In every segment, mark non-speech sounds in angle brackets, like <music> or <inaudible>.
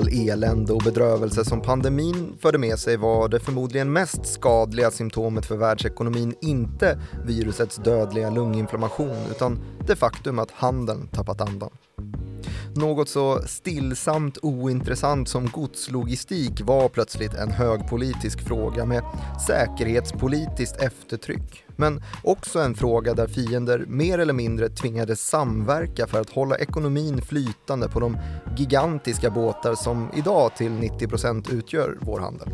all elände och bedrövelse som pandemin förde med sig var det förmodligen mest skadliga symptomet för världsekonomin inte virusets dödliga lunginflammation utan det faktum att handeln tappat andan. Något så stillsamt ointressant som godslogistik var plötsligt en högpolitisk fråga med säkerhetspolitiskt eftertryck. Men också en fråga där fiender mer eller mindre tvingades samverka för att hålla ekonomin flytande på de gigantiska båtar som idag till 90% utgör vår handel.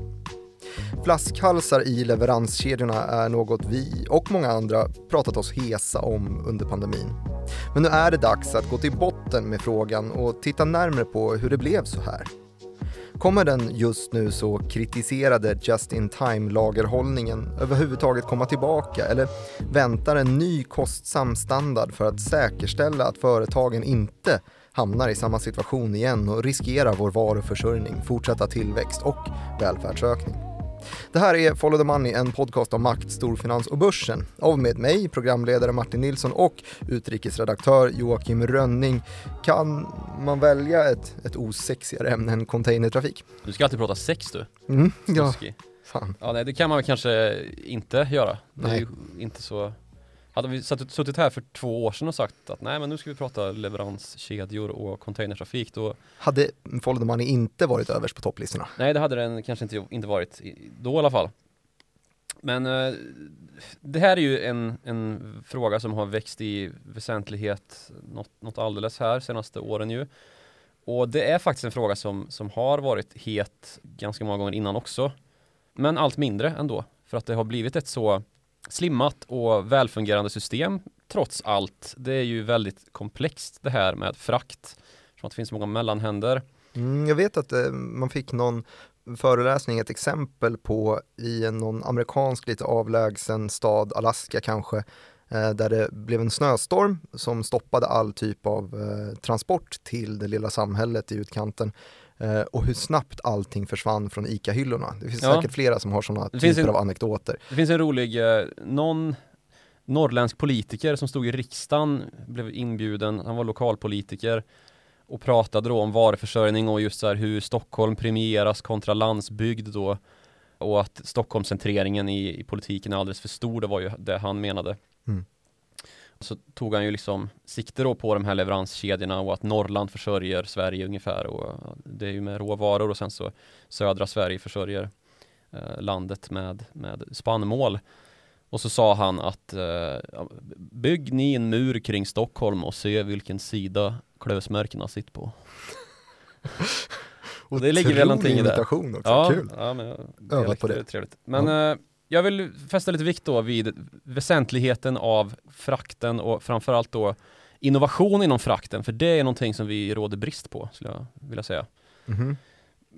Flaskhalsar i leveranskedjorna är något vi och många andra pratat oss hesa om under pandemin. Men nu är det dags att gå till botten med frågan och titta närmare på hur det blev så här. Kommer den just nu så kritiserade just-in-time-lagerhållningen överhuvudtaget komma tillbaka eller väntar en ny kostsam standard för att säkerställa att företagen inte hamnar i samma situation igen och riskerar vår varuförsörjning, fortsatta tillväxt och välfärdsökning? Det här är Follow the Money, en podcast om makt, storfinans och börsen. Av med mig, programledare Martin Nilsson och utrikesredaktör Joakim Rönning. Kan man välja ett, ett osexigare ämne än containertrafik? Du ska alltid prata sex du. Mm, ja. Fan. Ja, nej, det kan man väl kanske inte göra. Det är Nej. ju inte så hade vi suttit här för två år sedan och sagt att nej men nu ska vi prata leveranskedjor och containertrafik då Hade Follow the Money inte varit överst på topplistorna? Nej det hade den kanske inte, inte varit då i alla fall. Men eh, det här är ju en, en fråga som har växt i väsentlighet något, något alldeles här senaste åren ju. Och det är faktiskt en fråga som, som har varit het ganska många gånger innan också. Men allt mindre ändå För att det har blivit ett så slimmat och välfungerande system trots allt. Det är ju väldigt komplext det här med frakt. Som att det finns många mellanhänder. Mm, jag vet att eh, man fick någon föreläsning, ett exempel på i någon amerikansk lite avlägsen stad, Alaska kanske, eh, där det blev en snöstorm som stoppade all typ av eh, transport till det lilla samhället i utkanten. Eh, och hur snabbt allting försvann från ICA-hyllorna. Det finns Ja. säkert flera som har sådana typer en- av anekdoter. Det finns en rolig, eh, någon norrländsk politiker som stod i riksdagen, blev inbjuden, han var lokalpolitiker och pratade då om varuförsörjning och just så här hur Stockholm premieras kontra landsbygd då och att Stockholmscentreringen i, i politiken är alldeles för stor, det var ju det han menade. Mm. Så tog han ju liksom sikte då på de här leveranskedjorna och att Norrland försörjer Sverige ungefär och det är ju med råvaror och sen så södra Sverige försörjer eh, landet med, med spannmål. Och så sa han att eh, ja, bygg ni en mur kring Stockholm och se vilken sida klövsmärkena sitter på. <laughs> Och det ligger väl någonting i det. imitation också, Ja, kul. ja men Övat på det. trevligt. Men eh, jag vill fästa lite vikt då vid väsentligheten av frakten och framförallt då innovation inom frakten, för det är någonting som vi råder brist på, skulle jag vilja säga. Mhm.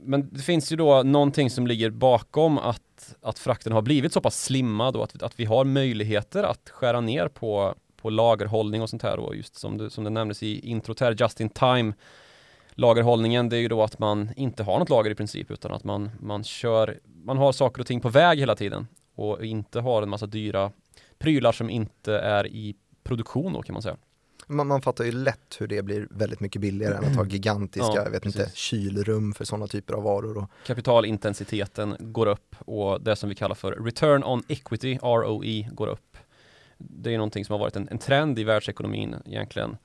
Men det finns ju då någonting som ligger bakom att, att frakten har blivit så pass slimmad och att, att vi har möjligheter att skära ner på, på lagerhållning och sånt här och just som det, som det nämndes i introt här, just in time lagerhållningen, det är ju då att man inte har något lager i princip utan att man, man kör, man har saker och ting på väg hela tiden och inte har en massa dyra prylar som inte är i produktion då kan man säga. Man, man fattar ju lätt hur det blir väldigt mycket billigare än att ha <clears throat> gigantiska, Ja, jag vet inte, precis. kylrum för sådana typer av varor. Och, kapitalintensiteten går upp och det som vi kallar för return on equity, ROE, går upp. Det är någonting som har varit en, en trend i världsekonomin egentligen.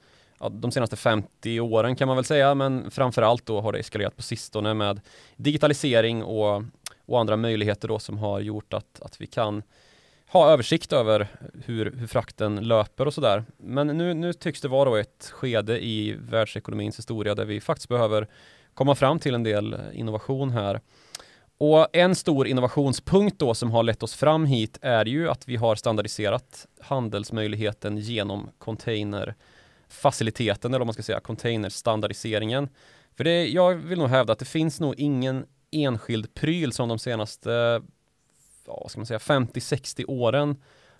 Ja, de senaste 50 åren kan man väl säga, men framförallt då har det eskalerat på sistone med digitalisering och, och andra möjligheter då som har gjort att, att vi kan ha översikt över hur, hur frakten löper och sådär. Men nu, nu tycks det vara då ett skede i världsekonomins historia där vi faktiskt behöver komma fram till en del innovation här. Och en stor innovationspunkt då som har lett oss fram hit är ju att vi har standardiserat handelsmöjligheten genom containerfaciliteten eller om man ska säga containerstandardiseringen. För det, jag vill nog hävda att det finns nog ingen enskild pryl som de senaste ja, ska man säga, 50-60 åren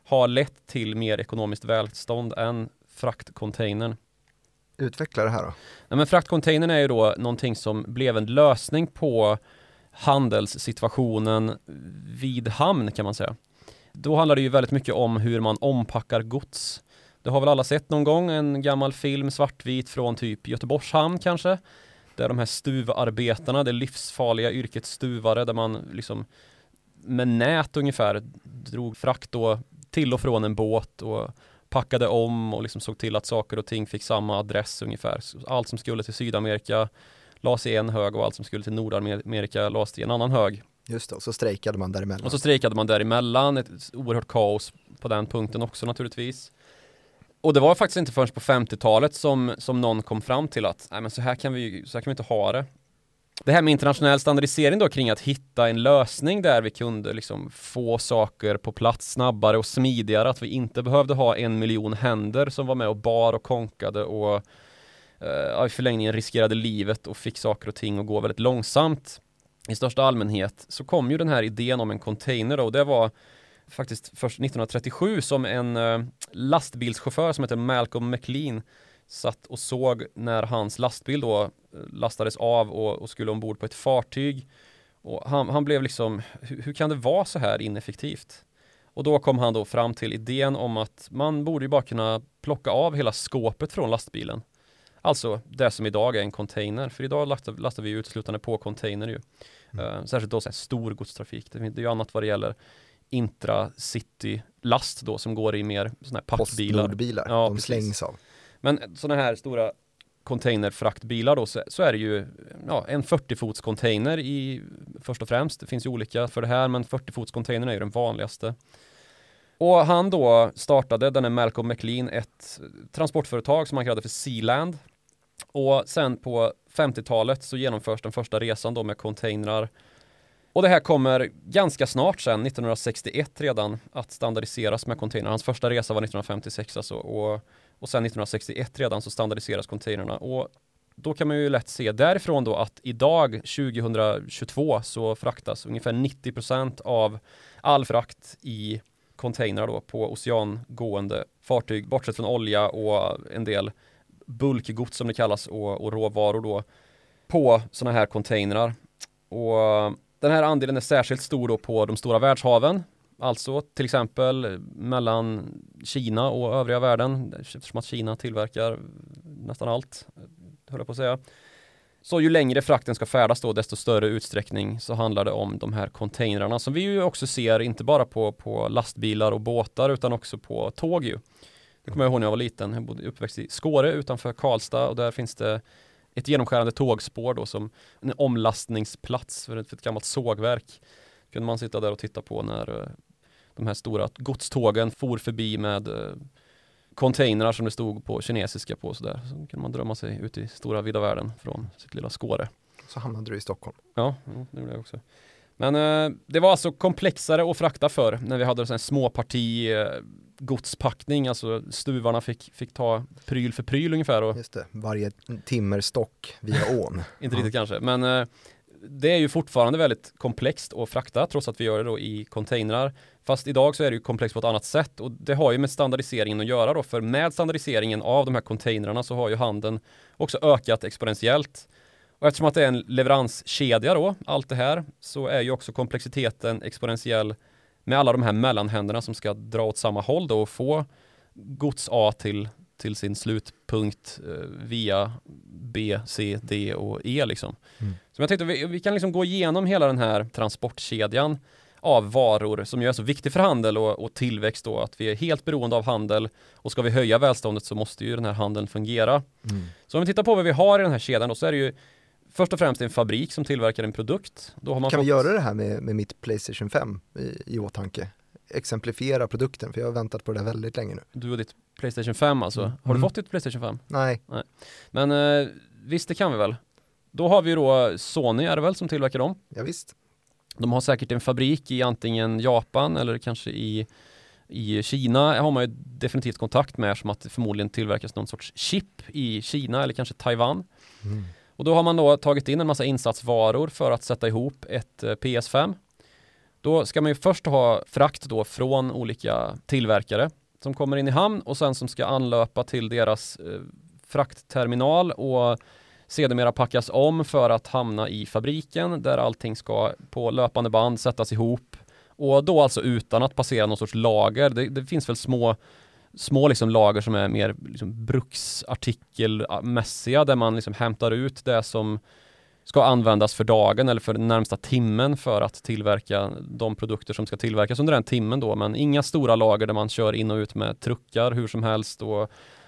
har lett till mer ekonomiskt välstånd än fraktcontainern. utveckla det här då. Nej, men fraktcontainern är ju då någonting som blev en lösning på handelssituationen vid hamn kan man säga. Då handlar det ju väldigt mycket om hur man ompackar gods. Det har väl alla sett någon gång, en gammal film svartvit från typ Göteborgs hamn kanske. Det är de här stuvarbetarna, det livsfarliga yrket stuvare där man liksom med nät ungefär drog frakt då till och från en båt och packade om och liksom såg till att saker och ting fick samma adress ungefär. Allt som skulle till Sydamerika lades i en hög och allt som skulle till Nordamerika lades i en annan hög. Just det, och så strejkade man däremellan. Och så strejkade man däremellan, ett oerhört kaos på den punkten också naturligtvis. Och det var faktiskt inte förrän på 50-talet som, som någon kom fram till att nej men så här kan vi så här kan vi inte ha det. Det här med internationell standardisering då kring att hitta en lösning där vi kunde liksom få saker på plats snabbare och smidigare, att vi inte behövde ha en miljon händer som var med och bar och konkade och eh, i förlängningen riskerade livet och fick saker och ting att gå väldigt långsamt i största allmänhet så kom ju den här idén om en container då, och det var faktiskt först 1937 som en uh, lastbilschaufför som heter Malcolm McLean satt och såg när hans lastbil då eh, lastades av och, och skulle ombord på ett fartyg. Och han, han blev liksom, hur, hur, kan det vara så här ineffektivt? Och då kom han då fram till idén om att man borde ju bara kunna plocka av hela skåpet från lastbilen. Alltså det som idag är en container, för idag lastar, lastar vi uteslutande på container ju. Mm. Uh, särskilt då så här stor godstrafik. Det, det är ju annat vad det gäller intracity-last då som går i mer sådana här packbilar. Postnordbilar, ja, de precis. slängs av. Men sådana här stora containerfraktbilar då så, så, är det ju ja, en 40 fots container i först och främst. Det finns ju olika för det här men 40 fots container är ju den vanligaste. Och han då startade, den är Malcolm McLean, ett transportföretag som han kallade för Sealand. Och sen på 50-talet så genomförs den första resan då med containrar och det här kommer ganska snart sen, 1961 redan, att standardiseras med containrar. Hans första resa var 1956 alltså och, och sen 1961 redan så standardiseras containrarna. Och då kan man ju lätt se därifrån då att idag 2022 så fraktas ungefär 90% av all frakt i containrar då på oceangående fartyg bortsett från olja och en del bulkgods som det kallas och, och råvaror då på sådana här containrar. Och den här andelen är särskilt stor då på de stora världshaven, alltså till exempel mellan Kina och övriga världen, eftersom att Kina tillverkar nästan allt, höll jag på att säga. Så ju längre frakten ska färdas då, desto större utsträckning så handlar det om de här containrarna som vi ju också ser, inte bara på, på lastbilar och båtar utan också på tåg ju. Det kommer jag ihåg när jag var liten, jag bodde uppväxt i Skåre utanför Karlstad och där finns det ett genomskärande tågspår då som en omlastningsplats för ett, för ett gammalt sågverk. Kunde man sitta där och titta på när uh, de här stora godstågen for förbi med uh, containrar som det stod på kinesiska på sådär. Så kunde man drömma sig ut i stora vida världen från sitt lilla Skåre. Så hamnade du i Stockholm. Ja, det gjorde jag också. Men uh, det var alltså komplexare att frakta för när vi hade en småparti godspackning, alltså stuvarna fick, fick ta pryl för pryl ungefär. Och, Just det, varje timmerstock via <laughs> ån. inte riktigt kanske, men eh, det är ju fortfarande väldigt komplext att frakta trots att vi gör det då i containrar. Fast idag så är det ju komplext på ett annat sätt och det har ju med standardiseringen att göra då för med standardiseringen av de här containrarna så har ju handeln också ökat exponentiellt. Och eftersom att det är en leveranskedja då, allt det här, så är ju också komplexiteten exponentiell med alla de här mellanhänderna som ska dra åt samma håll då och få gods A till, till sin slutpunkt eh, via B, C, D och E liksom. Mm. Så jag tänkte vi, vi kan liksom gå igenom hela den här transportkedjan av varor som ju är så viktig för handel och, och, tillväxt då, att vi är helt beroende av handel och ska vi höja välståndet så måste ju den här handeln fungera. Mm. Så om vi tittar på vad vi har i den här kedjan då så är det ju först och främst en fabrik som tillverkar en produkt. Då har man kan fått... vi göra det här med, med mitt Playstation 5 i, i åtanke? Exemplifiera produkten, för jag har väntat på det väldigt länge nu. Du och ditt Playstation 5 alltså. Mm. Har du fått ditt Playstation 5? Nej. Nej. Men eh, visst, det kan vi väl. Då har vi ju då Sony är det väl som tillverkar dem? Ja, visst. De har säkert en fabrik i antingen Japan eller kanske i i Kina har man ju definitivt kontakt med som att det förmodligen tillverkas någon sorts chip i Kina eller kanske Taiwan. Mm. Och då har man då tagit in en massa insatsvaror för att sätta ihop ett eh, PS5. Då ska man ju först ha frakt då från olika tillverkare som kommer in i hamn och sen som ska anlöpa till deras eh, fraktterminal och sedermera packas om för att hamna i fabriken där allting ska på löpande band sättas ihop och då alltså utan att passera någon sorts lager. Det, det finns väl små små liksom lager som är mer liksom bruksartikelmässiga där man liksom hämtar ut det som ska användas för dagen eller för den närmsta timmen för att tillverka de produkter som ska tillverkas under den timmen då. Men inga stora lager där man kör in och ut med truckar hur som helst och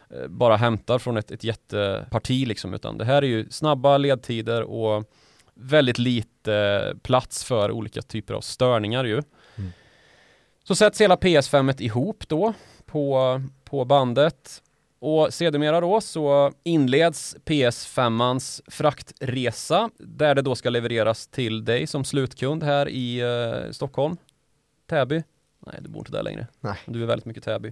eh, bara hämtar från ett, ett jätteparti liksom, utan det här är ju snabba ledtider och väldigt lite plats för olika typer av störningar ju. Mm. Så sätts hela PS5 ihop då på, på bandet och sedermera då så inleds PS5ans fraktresa där det då ska levereras till dig som slutkund här i uh, Stockholm. Täby. Nej, du bor inte där längre. Nej. Du är väldigt mycket Täby.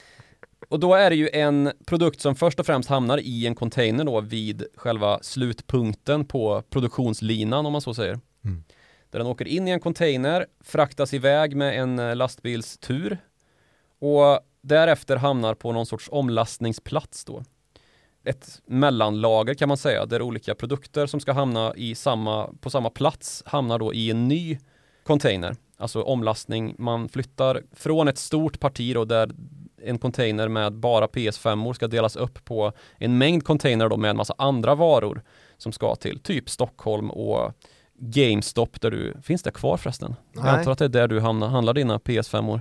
<laughs> Och då är det ju en produkt som först och främst hamnar i en container då vid själva slutpunkten på produktionslinan om man så säger. Mm. Där den åker in i en container, fraktas iväg med en eh, lastbilstur och därefter hamnar på någon sorts omlastningsplats då. Ett mellanlager kan man säga, där olika produkter som ska hamna i samma, på samma plats hamnar då i en ny container. Alltså omlastning, man flyttar från ett stort parti då där en container med bara PS5 ska delas upp på en mängd container då med en massa andra varor som ska till typ Stockholm och GameStop där du, finns det kvar förresten? Nej. Jag antar att det är där du hamnar, handlar dina PS5-or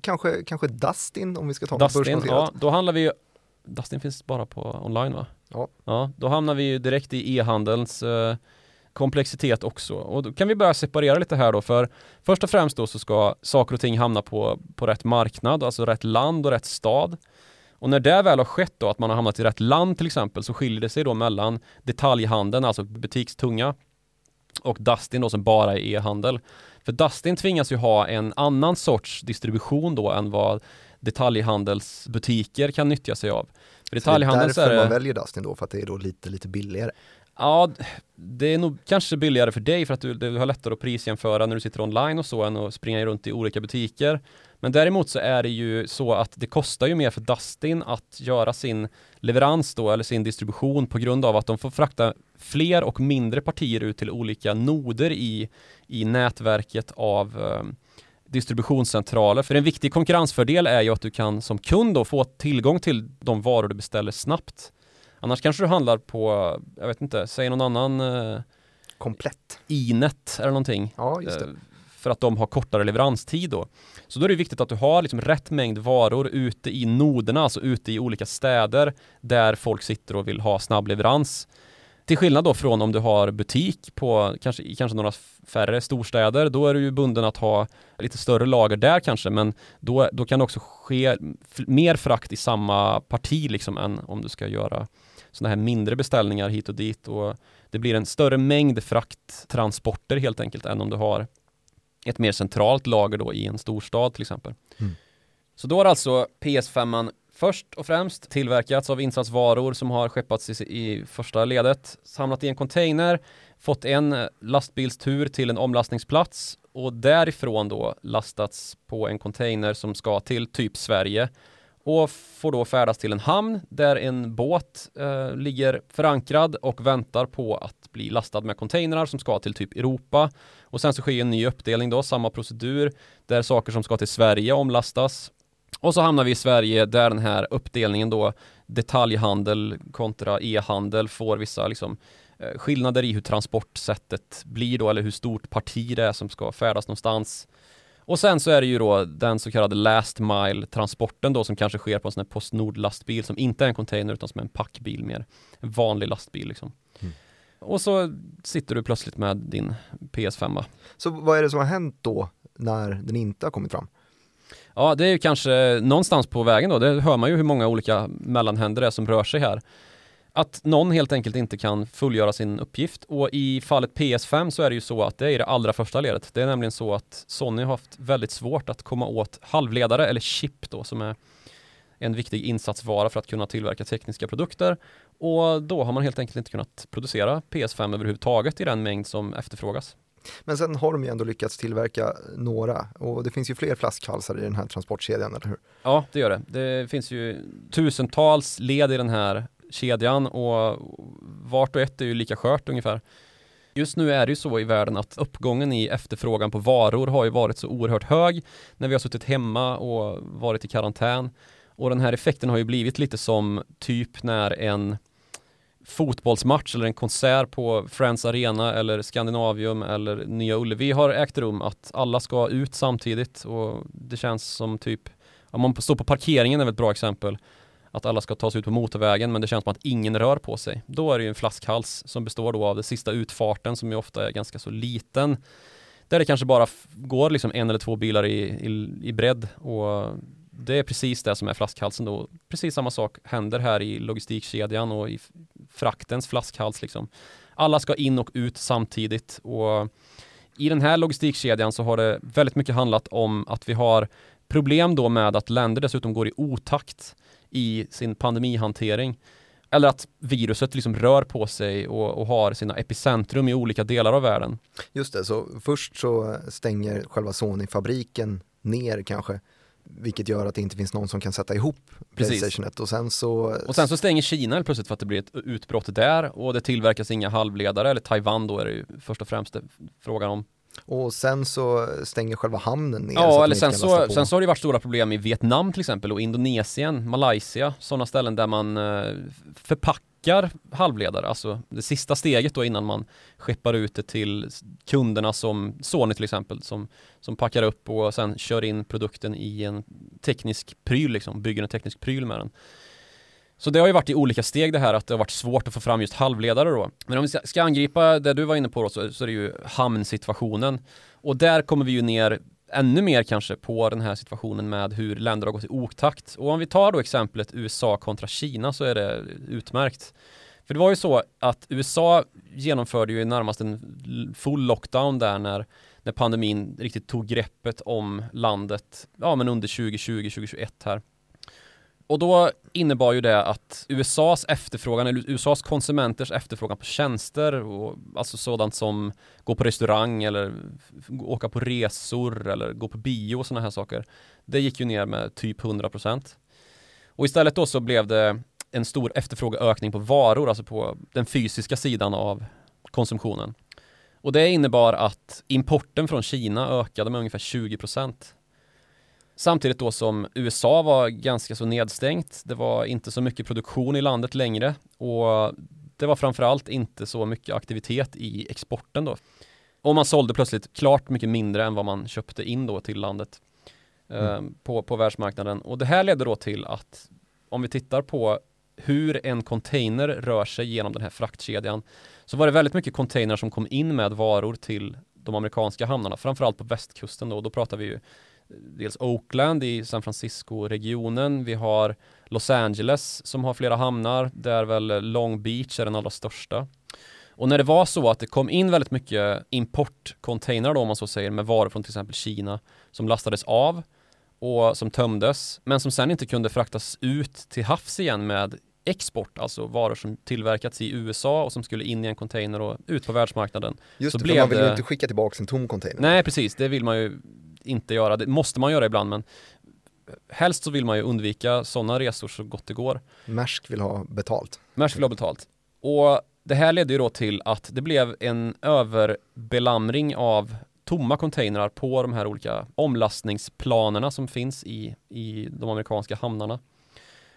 kanske, kanske Dustin om vi ska ta Dustin, ja, då handlar vi Dustin finns bara på online va? Ja. ja då hamnar vi ju direkt i e-handelns eh, komplexitet också. Och då kan vi börja separera lite här då, för först och främst då så ska saker och ting hamna på, på rätt marknad, alltså rätt land och rätt stad. Och när det väl har skett då, att man har hamnat i rätt land till exempel, så skiljer det sig då mellan detaljhandeln, alltså butikstunga, och Dustin då som bara är e-handel. För Dustin tvingas ju ha en annan sorts distribution då än vad detaljhandelsbutiker kan nyttja sig av. För detaljhandel så är det därför man väljer Dustin då, för att det är då lite, lite billigare? Ja, det är nog kanske billigare för dig för att du, du har lättare att prisjämföra när du sitter online och så än att springa runt i olika butiker. Men däremot så är det ju så att det kostar ju mer för Dustin att göra sin leverans då eller sin distribution på grund av att de får frakta fler och mindre partier ut till olika noder i, i nätverket av eh, distributionscentraler. För en viktig konkurrensfördel är ju att du kan som kund då få tillgång till de varor du beställer snabbt. Annars kanske du handlar på, jag vet inte, säg någon annan eh, Komplett. Inet eller någonting. Ja, just det. För att de har kortare leveranstid då. Så då är det viktigt att du har liksom rätt mängd varor ute i noderna, alltså ute i olika städer där folk sitter och vill ha snabb leverans. Till skillnad då från om du har butik på kanske, kanske några färre storstäder, då är du ju bunden att ha lite större lager där kanske, men då, då kan det också ske mer frakt i samma parti liksom än om du ska göra sådana här mindre beställningar hit och dit och det blir en större mängd frakttransporter helt enkelt än om du har ett mer centralt lager då i en storstad till exempel. Mm. Så då har alltså PS5 först och främst tillverkats av insatsvaror som har skeppats i, i första ledet, samlat i en container, fått en lastbilstur till en omlastningsplats och därifrån då lastats på en container som ska till typ Sverige och får då färdas till en hamn där en båt eh, ligger förankrad och väntar på att bli lastad med containrar som ska till typ Europa. Och sen så sker en ny uppdelning då, samma procedur, där saker som ska till Sverige omlastas. Och så hamnar vi i Sverige där den här uppdelningen då detaljhandel kontra e-handel får vissa liksom eh, skillnader i hur transportsättet blir då eller hur stort parti det är som ska färdas någonstans. Och sen så är det ju då den så kallade last mile transporten då som kanske sker på en sån här Postnord lastbil som inte är en container utan som är en packbil mer. En vanlig lastbil liksom. Mm. Och så sitter du plötsligt med din PS5. Så vad är det som har hänt då när den inte har kommit fram? Ja, det är ju kanske någonstans på vägen då. Det hör man ju hur många olika mellanhänder det är som rör sig här att någon helt enkelt inte kan fullgöra sin uppgift och i fallet PS5 så är det ju så att det är det allra första ledet. Det är nämligen så att Sony har haft väldigt svårt att komma åt halvledare eller chip då som är en viktig insatsvara för att kunna tillverka tekniska produkter och då har man helt enkelt inte kunnat producera PS5 överhuvudtaget i den mängd som efterfrågas. Men sen har de ju ändå lyckats tillverka några och det finns ju fler flaskhalsar i den här transportkedjan, eller hur? Ja, det gör det. Det finns ju tusentals led i den här kedjan och vart och ett är ju lika skört ungefär. Just nu är det ju så i världen att uppgången i efterfrågan på varor har ju varit så oerhört hög när vi har suttit hemma och varit i karantän. Och den här effekten har ju blivit lite som typ när en fotbollsmatch eller en konsert på Friends Arena eller Scandinavium eller Nya Ullevi har ägt rum att alla ska ut samtidigt och det känns som typ om man står på parkeringen är väl ett bra exempel att alla ska ta sig ut på motorvägen men det känns som att ingen rör på sig. Då är det ju en flaskhals som består då av den sista utfarten som ju ofta är ganska så liten där det kanske bara går liksom en eller två bilar i, i, i bredd och det är precis det som är flaskhalsen då. Precis samma sak händer här i logistikkedjan och i fraktens flaskhals liksom. Alla ska in och ut samtidigt och i den här logistikkedjan så har det väldigt mycket handlat om att vi har problem då med att länder dessutom går i otakt i sin pandemihantering. Eller att viruset liksom rör på sig och, och, har sina epicentrum i olika delar av världen. Just det, så först så stänger själva Sony-fabriken ner kanske vilket gör att det inte finns någon som kan sätta ihop Playstation 1 och sen så Och sen så stänger Kina plötsligt för att det blir ett utbrott där och det tillverkas inga halvledare eller Taiwan då är det ju först och främst frågan om och sen så stänger själva hamnen ner. Ja, eller sen så, sen så har det varit stora problem i Vietnam till exempel och Indonesien, Malaysia, sådana ställen där man eh, förpackar halvledare, alltså det sista steget då innan man skeppar ut det till kunderna som Sony till exempel, som, som packar upp och sen kör in produkten i en teknisk pryl liksom, bygger en teknisk pryl med den. Så det har ju varit i olika steg det här att det har varit svårt att få fram just halvledare då. Men om vi ska angripa det du var inne på då, så, så är det ju hamnsituationen. Och där kommer vi ju ner ännu mer kanske på den här situationen med hur länder har gått i otakt. Och om vi tar då exemplet USA kontra Kina så är det utmärkt. För det var ju så att USA genomförde ju närmast en full lockdown där när, när pandemin riktigt tog greppet om landet, ja men under 2020, 2021 här. Och då innebar ju det att USAs efterfrågan, eller USAs konsumenters efterfrågan på tjänster, och, alltså sådant som gå på restaurang eller åka på resor eller gå på bio och sådana här saker. Det gick ju ner med typ 100%. Och istället då så blev det en stor efterfrågeökning på varor, alltså på den fysiska sidan av konsumtionen. Och det innebar att importen från Kina ökade med ungefär 20% Samtidigt då som USA var ganska så nedstängt. Det var inte så mycket produktion i landet längre och det var framförallt inte så mycket aktivitet i exporten då. Och man sålde plötsligt klart mycket mindre än vad man köpte in då till landet eh, mm. på, på världsmarknaden. Och det här ledde då till att om vi tittar på hur en container rör sig genom den här fraktkedjan så var det väldigt mycket containrar som kom in med varor till de amerikanska hamnarna, framförallt på västkusten då. Då pratar vi ju dels Oakland i San Francisco-regionen. Vi har Los Angeles som har flera hamnar, där väl Long Beach är den allra största. Och när det var så att det kom in väldigt mycket importcontainrar då om man så säger med varor från till exempel Kina som lastades av och som tömdes men som sen inte kunde fraktas ut till havs igen med export, alltså varor som tillverkats i USA och som skulle in i en container och ut på världsmarknaden. Just så det, för man vill ju inte skicka tillbaka en tom container. Nej, precis, det vill man ju inte göra. Det måste man göra ibland men helst så vill man ju undvika sådana resor så gott det går. Maersk vill ha betalt. Maersk vill ha betalt. Och det här ledde ju då till att det blev en överbelamring av tomma containrar på de här olika omlastningsplanerna som finns i, i de amerikanska hamnarna.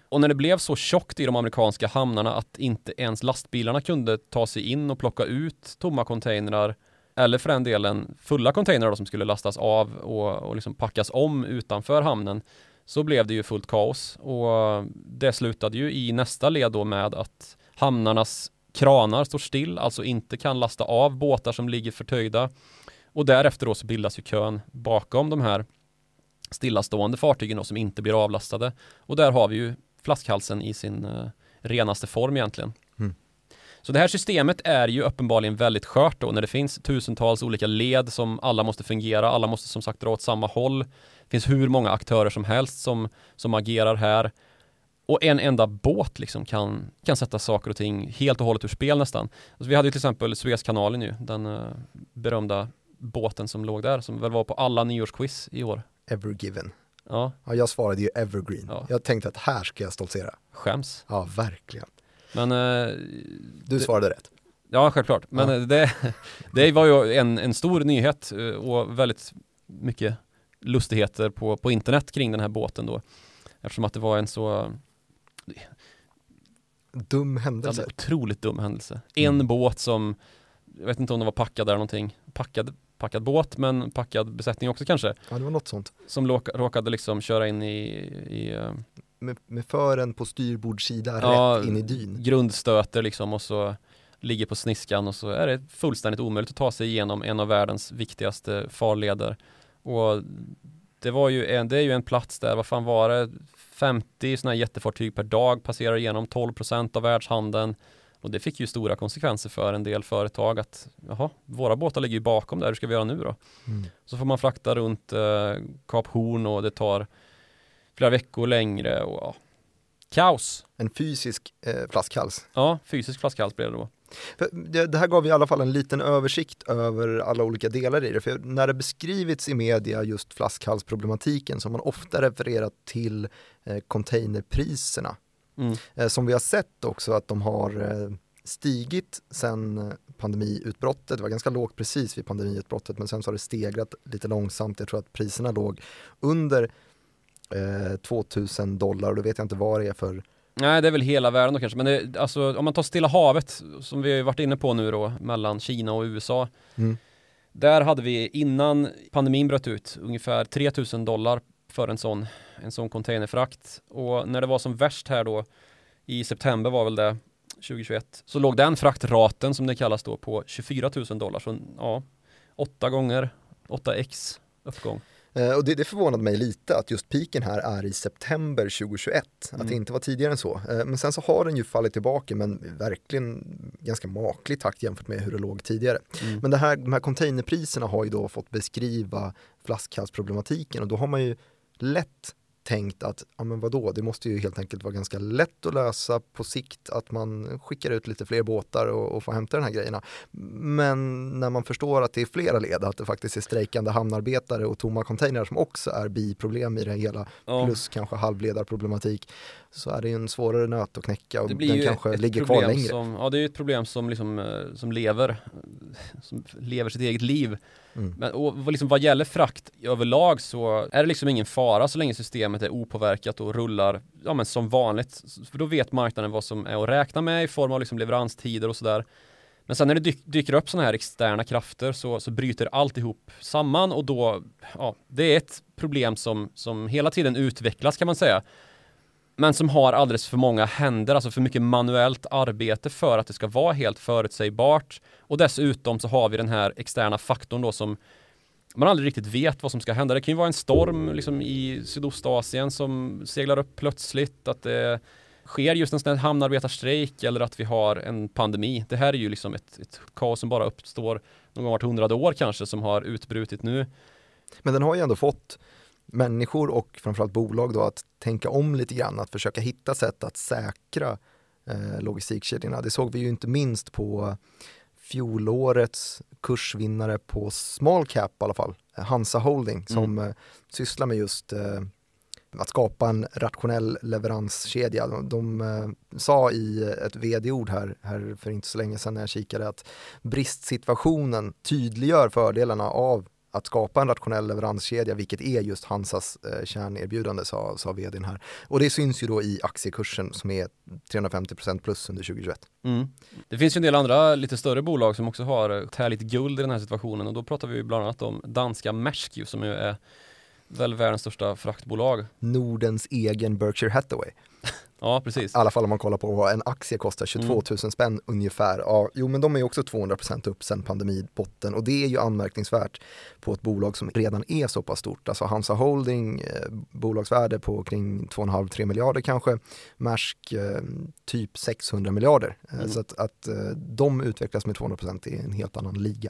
Och när det blev så tjockt i de amerikanska hamnarna att inte ens lastbilarna kunde ta sig in och plocka ut tomma containrar eller för den delen fulla containrar som skulle lastas av och, och liksom packas om utanför hamnen så blev det ju fullt kaos. Och det slutade ju i nästa led då med att hamnarnas kranar står still, alltså inte kan lasta av båtar som ligger förtöjda. Och därefter då så bildas ju kön bakom de här stillastående fartygen då, som inte blir avlastade. Och där har vi ju flaskhalsen i sin eh, renaste form egentligen. Så det här systemet är ju uppenbarligen väldigt skört då när det finns tusentals olika led som alla måste fungera, alla måste som sagt dra åt samma håll. Det finns hur många aktörer som helst som, som agerar här. Och en enda båt liksom kan, kan sätta saker och ting helt och hållet ur spel nästan. Alltså vi hade ju till exempel Suezkanalen ju, den uh, berömda båten som låg där, som väl var på alla nyårsquiz i år. Evergiven. Ja. ja, jag svarade ju Evergreen. Ja. Jag tänkte att här ska jag stoltsera. Skäms. Ja, verkligen. Men eh, Du svarade det, rätt. Ja, självklart. Men ja. Det, det var ju en, en stor nyhet eh, och väldigt mycket lustigheter på, på internet kring den här båten då. Eftersom att det var en så Dum händelse. otroligt dum händelse. En Mm. båt som, jag vet inte om den var packad där någonting, packad, packad båt men packad besättning också kanske, Ja, det var något sånt. som råkade liksom köra in i, i eh, Med, med fören på styrbordssida Ja, rätt in i dyn. grundstöter liksom och så ligger på sniskan och så är det fullständigt omöjligt att ta sig igenom en av världens viktigaste farleder. Och det var ju en, det är ju en plats där, vad fan var det, 50 sådana här jättefartyg per dag passerar igenom 12% av världshandeln. Och det fick ju stora konsekvenser för en del företag att jaha, våra båtar ligger ju bakom där, hur ska vi göra nu då? Mm. Så får man frakta runt eh, Kap Horn och det tar flera veckor längre och ja, kaos. En fysisk eh, flaskhals. Ja, fysisk flaskhals blev det då. Det, här gav i alla fall en liten översikt över alla olika delar i det. För när det beskrivits i media just flaskhalsproblematiken så har man ofta refererat till eh, containerpriserna. Mm. Eh, som vi har sett också att de har eh, stigit sen pandemiutbrottet. Det var ganska lågt precis vid pandemiutbrottet men sen så har det stegrat lite långsamt. Jag tror att priserna låg under eh, 2000 dollar och då vet jag inte vad det är för Nej, det är väl hela världen då kanske, men det, alltså, om man tar Stilla havet som vi har varit inne på nu då, mellan Kina och USA. Mm. Där hade vi innan pandemin bröt ut ungefär 3000 dollar för en sån, en sån containerfrakt. Och när det var som värst här då, i september var väl det, 2021, så låg den fraktraten som det kallas då på 24 000 dollar. Så ja, åtta gånger, 8x uppgång. Eh, och det, det förvånade mig lite att just piken här är i september 2021, att Mm. det inte var tidigare än så. Eh, men sen så har den ju fallit tillbaka men verkligen ganska maklig takt jämfört med hur det låg tidigare. Mm. Men det här, de här containerpriserna har ju då fått beskriva flaskhalsproblematiken och då har man ju lätt tänkt att, ja men vadå, det måste ju helt enkelt vara ganska lätt att lösa på sikt att man skickar ut lite fler båtar och, och får hämta de här grejerna. Men när man förstår att det är flera led, att det faktiskt är strejkande hamnarbetare och tomma containrar som också är biproblem i det hela, Ja. plus kanske halvledarproblematik, så är det ju en svårare nöt att knäcka och den kanske ligger kvar längre. Som, ja, det är ju ett problem som, liksom, eh, som lever, som lever sitt eget liv. Mm. Men och vad, liksom, vad gäller frakt överlag så är det liksom ingen fara så länge systemet är opåverkat och rullar ja, men som vanligt. För då vet marknaden vad som är att räkna med i form av liksom leveranstider och sådär. Men sen när det dyk, dyker upp sådana här externa krafter så, så bryter alltihop samman och då, ja, det är ett problem som, som hela tiden utvecklas kan man säga. Men som har alldeles för många händer, alltså för mycket manuellt arbete för att det ska vara helt förutsägbart. Och dessutom så har vi den här externa faktorn då som man aldrig riktigt vet vad som ska hända. Det kan ju vara en storm liksom i Sydostasien som seglar upp plötsligt, att det sker just en sån här hamnarbetarstrejk eller att vi har en pandemi. Det här är ju liksom ett, ett kaos som bara uppstår någon gång vart hundrade år kanske som har utbrutit nu. Men den har ju ändå fått människor och framförallt bolag då att tänka om lite grann, att försöka hitta sätt att säkra eh, logistikkedjorna. Det såg vi ju inte minst på fjolårets kursvinnare på small cap i alla fall, Hansa Holding som eh, sysslar med just eh, att skapa en rationell leveranskedja. De, de eh, sa i ett vd-ord här, här för inte så länge sedan när jag kikade att bristsituationen tydliggör fördelarna av att skapa en rationell leveranskedja, vilket är just Hansas eh, kärnerbjudande, sa, sa vdn här. Och det syns ju då i aktiekursen som är 350% plus under 2021. Mm. Det finns ju en del andra lite större bolag som också har eh, tärligt guld i den här situationen och då pratar vi bland annat om danska Maersk som ju är väl världens största fraktbolag. Nordens egen Berkshire Hathaway. <laughs> Ja, precis. I alla fall om man kollar på vad en aktie kostar, 22 000 spänn ungefär. Ja, jo men de är också 200% upp sen pandemibotten och det är ju anmärkningsvärt på ett bolag som redan är så pass stort. Alltså Hansa Holding, eh, bolagsvärde på kring 2,5-3 miljarder kanske, Maersk eh, typ 600 miljarder. Eh, Mm. Så att, att eh, de utvecklas med 200% är en helt annan liga.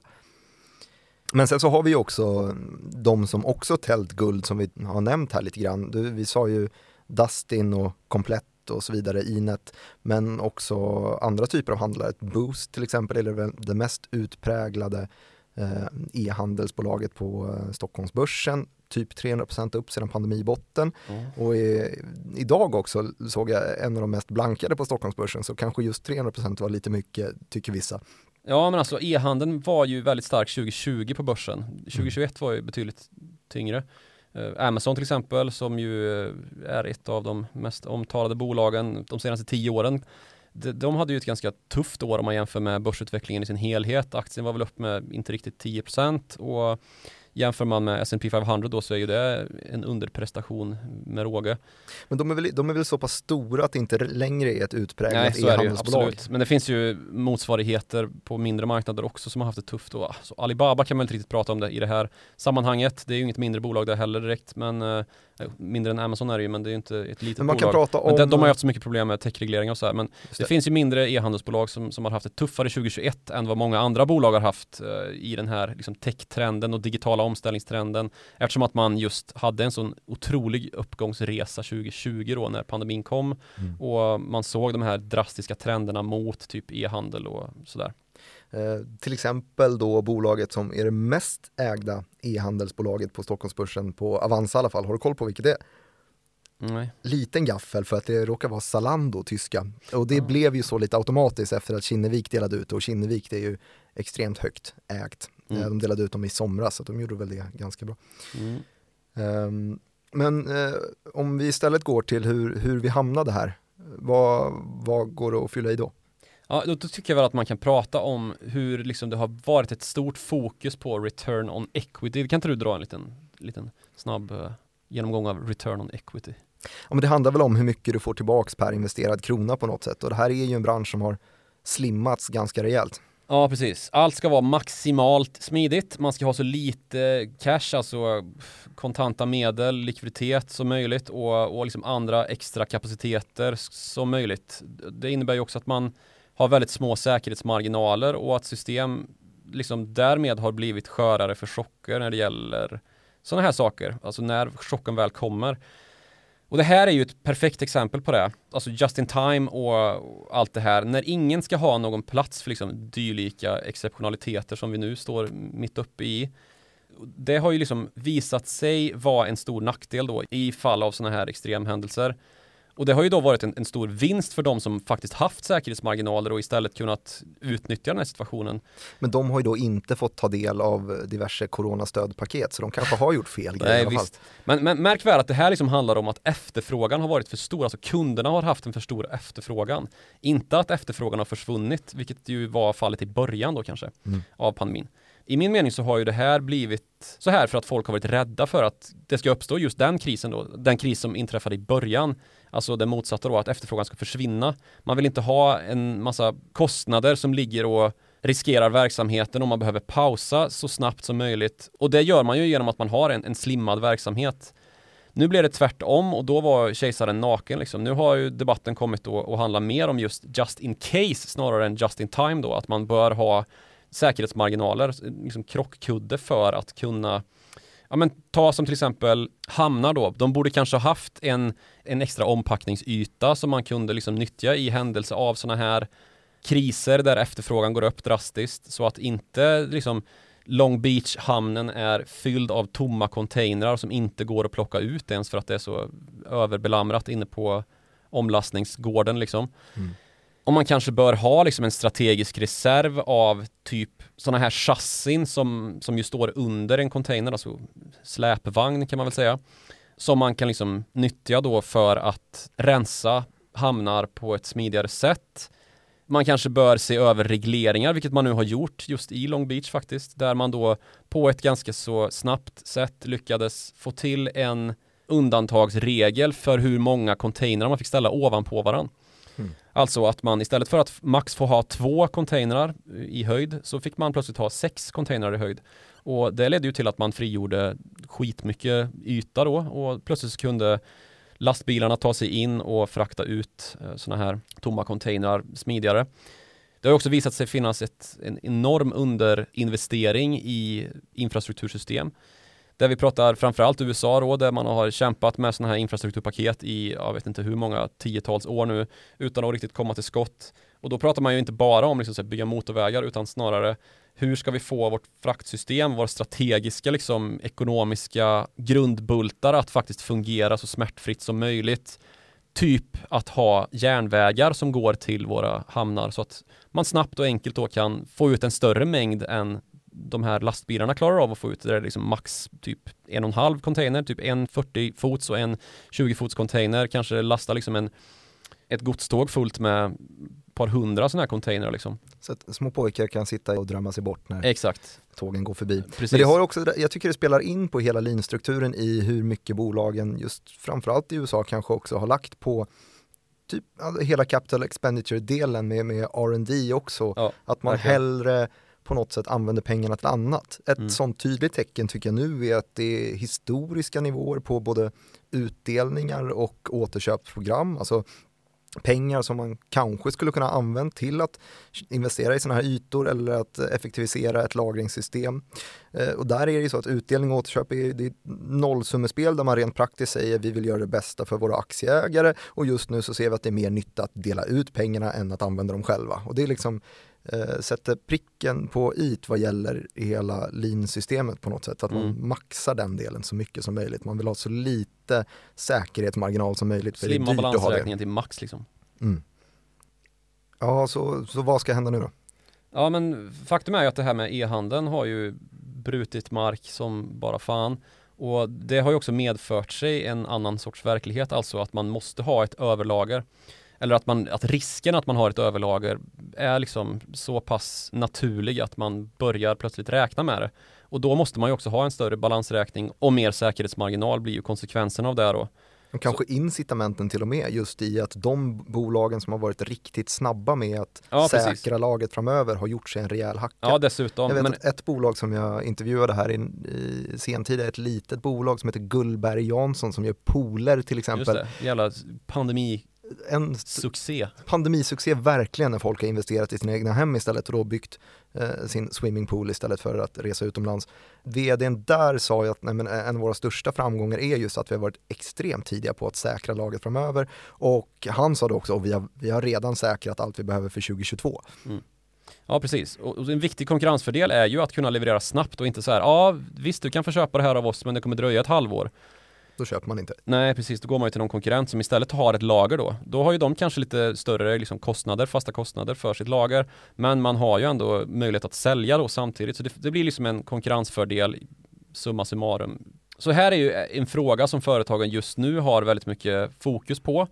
Men sen så har vi också de som också tält guld som vi har nämnt här lite grann. Du, Vi sa ju Dustin och Komplett och så vidare, Inet, men också andra typer av handlare. Ett Boost till exempel är det mest utpräglade eh, e-handelsbolaget på eh, Stockholmsbörsen, typ 300% upp sedan pandemibotten. Ja. Och i, idag också såg jag en av de mest blankade på Stockholmsbörsen, så kanske just 300% var lite mycket, tycker vissa. Ja men alltså e-handeln var ju väldigt stark 2020 på börsen. 2021 var ju betydligt tyngre. Eh, Amazon till exempel som ju eh, är ett av de mest omtalade bolagen de senaste tio åren. De, de hade ju ett ganska tufft år om man jämför med börsutvecklingen i sin helhet. Aktien var väl upp med inte riktigt 10% och Jämför man med S&P 500 då så är ju det en underprestation med råge. Men de är, väl, de är väl så pass stora att det inte längre är ett utpräglat e-handelsbolag? Men det finns ju motsvarigheter på mindre marknader också som har haft det tufft. Och, så Alibaba kan man inte riktigt prata om det i det här sammanhanget. Det är ju inget mindre bolag där heller direkt men eh, mindre än Amazon är det ju men det är ju inte ett litet men man bolag. Kan prata om... men de, har ju haft så mycket problem med techregleringar och så här. Men det. det. finns ju mindre e-handelsbolag som, som har haft ett tuffare 2021 än vad många andra bolag har haft uh, i den här liksom, tech-trenden och digitala omställningstrenden. Eftersom att man just hade en sån otrolig uppgångsresa 2020 då när pandemin kom mm. och man såg de här drastiska trenderna mot typ e-handel och sådär. Eh, till exempel då bolaget som är det mest ägda e-handelsbolaget på Stockholmsbörsen på Avanza i alla fall. Har du koll på vilket det är? Nej. Liten gaffel för att det råkar vara Zalando, tyska. Och det ja. blev ju så lite automatiskt efter att Kinnevik delade ut och Kinnevik det är ju extremt högt ägt. Mm. De delade ut dem i somras så de gjorde väl det ganska bra. Mm. Um, men uh, om vi istället går till hur, hur vi hamnade här, vad, vad går det att fylla i då? Ja, då, då, tycker jag väl att man kan prata om hur liksom det har varit ett stort fokus på return on equity. Kan inte du dra en liten, liten snabb uh, genomgång av return on equity? Ja, men det handlar väl om hur mycket du får tillbaks per investerad krona på något sätt och det här är ju en bransch som har slimmats ganska rejält. Ja, precis. Allt ska vara maximalt smidigt. Man ska ha så lite cash, alltså kontanta medel, likviditet som möjligt och, och liksom andra extra kapaciteter som möjligt. Det innebär ju också att man har väldigt små säkerhetsmarginaler och att system liksom därmed har blivit skörare för chocker när det gäller sådana här saker, alltså när chocken väl kommer. Och det här är ju ett perfekt exempel på det. Alltså just in time och allt det här. När ingen ska ha någon plats för liksom dylika exceptionaliteter som vi nu står mitt uppe i. Det har ju liksom visat sig vara en stor nackdel då i fall av sådana här extremhändelser. Och det har ju då varit en, en, stor vinst för de som faktiskt haft säkerhetsmarginaler och istället kunnat utnyttja den här situationen. Men de har ju då inte fått ta del av diverse coronastödpaket så de kanske har gjort fel grejer Nej, i alla fall. Men, men märk väl att det här liksom handlar om att efterfrågan har varit för stor, alltså kunderna har haft en för stor efterfrågan. Inte att efterfrågan har försvunnit, vilket ju var fallet i början då kanske mm. av pandemin. I min mening så har ju det här blivit så här för att folk har varit rädda för att det ska uppstå just den krisen då, den kris som inträffade i början Alltså det motsatta då, att efterfrågan ska försvinna. Man vill inte ha en massa kostnader som ligger och riskerar verksamheten och man behöver pausa så snabbt som möjligt. Och det gör man ju genom att man har en, en slimmad verksamhet. Nu blev det tvärtom och då var kejsaren naken liksom. Nu har ju debatten kommit att handla mer om just just in case snarare än just in time då, att man bör ha säkerhetsmarginaler, liksom krockkudde för att kunna ja men ta som till exempel hamnar då, de borde kanske ha haft en, en extra ompackningsyta som man kunde liksom nyttja i händelse av sådana här kriser där efterfrågan går upp drastiskt så att inte liksom Long Beach-hamnen är fylld av tomma containrar som inte går att plocka ut ens för att det är så överbelamrat inne på omlastningsgården liksom. Mm om man kanske bör ha liksom en strategisk reserv av typ sådana här chassin som, som ju står under en container, alltså släpvagn kan man väl säga. Som man kan liksom nyttja då för att rensa hamnar på ett smidigare sätt. Man kanske bör se över regleringar, vilket man nu har gjort just i Long Beach faktiskt, där man då på ett ganska så snabbt sätt lyckades få till en undantagsregel för hur många containrar man fick ställa ovanpå varandra. Mm. Alltså att man istället för att max få ha två containrar i höjd så fick man plötsligt ha sex containrar i höjd. Och det ledde ju till att man frigjorde skitmycket yta då och plötsligt kunde lastbilarna ta sig in och frakta ut eh, sådana här tomma containrar smidigare. Det har också visat sig finnas ett, en enorm underinvestering i infrastruktursystem. Där vi pratar framförallt USA då, där man har kämpat med sådana här infrastrukturpaket i, jag vet inte hur många tiotals år nu, utan att riktigt komma till skott. Och då pratar man ju inte bara om liksom, att bygga motorvägar, utan snarare hur ska vi få vårt fraktsystem, våra strategiska liksom, ekonomiska grundbultar att faktiskt fungera så smärtfritt som möjligt. Typ att ha järnvägar som går till våra hamnar så att man snabbt och enkelt då kan få ut en större mängd än de här lastbilarna klarar av att få ut det är liksom max typ en och en halv container, typ en 40 fots och en 20 fots container, kanske lastar liksom en ett godståg fullt med par hundra sådana här containrar liksom. Så att små pojkar kan sitta och drömma sig bort när Exakt. tågen går förbi. Precis. Men det har också, jag tycker det spelar in på hela linstrukturen i hur mycket bolagen, just framförallt i USA kanske också har lagt på typ hela capital expenditure-delen med, med R&D också. Ja, att man verkligen. hellre på något sätt använder pengarna till annat. Ett Mm. sånt tydligt tecken tycker jag nu är att det är historiska nivåer på både utdelningar och återköpsprogram. Alltså pengar som man kanske skulle kunna använda till att investera i sådana här ytor eller att effektivisera ett lagringssystem. Eh, och där är det ju så att utdelning och återköp är, det är nollsummespel där man rent praktiskt säger vi vill göra det bästa för våra aktieägare och just nu så ser vi att det är mer nytta att dela ut pengarna än att använda dem själva. Och det är liksom eh, sätter pricken på it vad gäller hela lean-systemet på något sätt. Att man Mm. maxar den delen så mycket som möjligt. Man vill ha så lite säkerhetsmarginal som möjligt. För Slimma balansräkningen till max liksom. Mm. Ja, så, så vad ska hända nu då? Ja men faktum är ju att det här med e-handeln har ju brutit mark som bara fan. Och det har ju också medfört sig en annan sorts verklighet, alltså att man måste ha ett överlager. Eller att, man, att risken att man har ett överlager är liksom så pass naturlig att man börjar plötsligt räkna med det. Och då måste man ju också ha en större balansräkning och mer säkerhetsmarginal blir ju konsekvensen av det då. Och kanske incitamenten till och med just i att de bolagen som har varit riktigt snabba med att Ja, säkra precis. laget framöver har gjort sig en rejäl hacka. Ja dessutom. jag vet men, att ett bolag som jag intervjuade här i, i är ett litet bolag som heter Gullberg Jansson som gör pooler till just exempel. det, jävla pandemisuccé. En pandemisuccé verkligen när folk har investerat i sina egna hem istället och då byggt eh, sin swimmingpool istället för att resa utomlands. VDn där sa ju att nej, men en av våra största framgångar är just att vi har varit extremt tidiga på att säkra laget framöver och han sa det också, och vi har, vi har redan säkrat allt vi behöver för 2022. Ja precis, och en viktig konkurrensfördel är ju att kunna leverera snabbt och inte så här, ja visst du kan få köpa det här av oss men det kommer dröja ett halvår. Då köper man inte. Nej precis, då går man ju till någon konkurrent som istället har ett lager då. Då har ju de kanske lite större liksom, kostnader, fasta kostnader för sitt lager. Men man har ju ändå möjlighet att sälja då samtidigt. Så det, det blir liksom en konkurrensfördel summa summarum. Så här är ju en fråga som företagen just nu har väldigt mycket fokus på.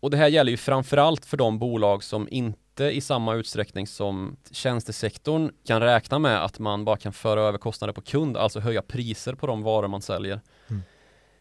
Och det här gäller ju framförallt för de bolag som inte i samma utsträckning som tjänstesektorn kan räkna med att man bara kan föra över kostnader på kund, alltså höja priser på de varor man säljer.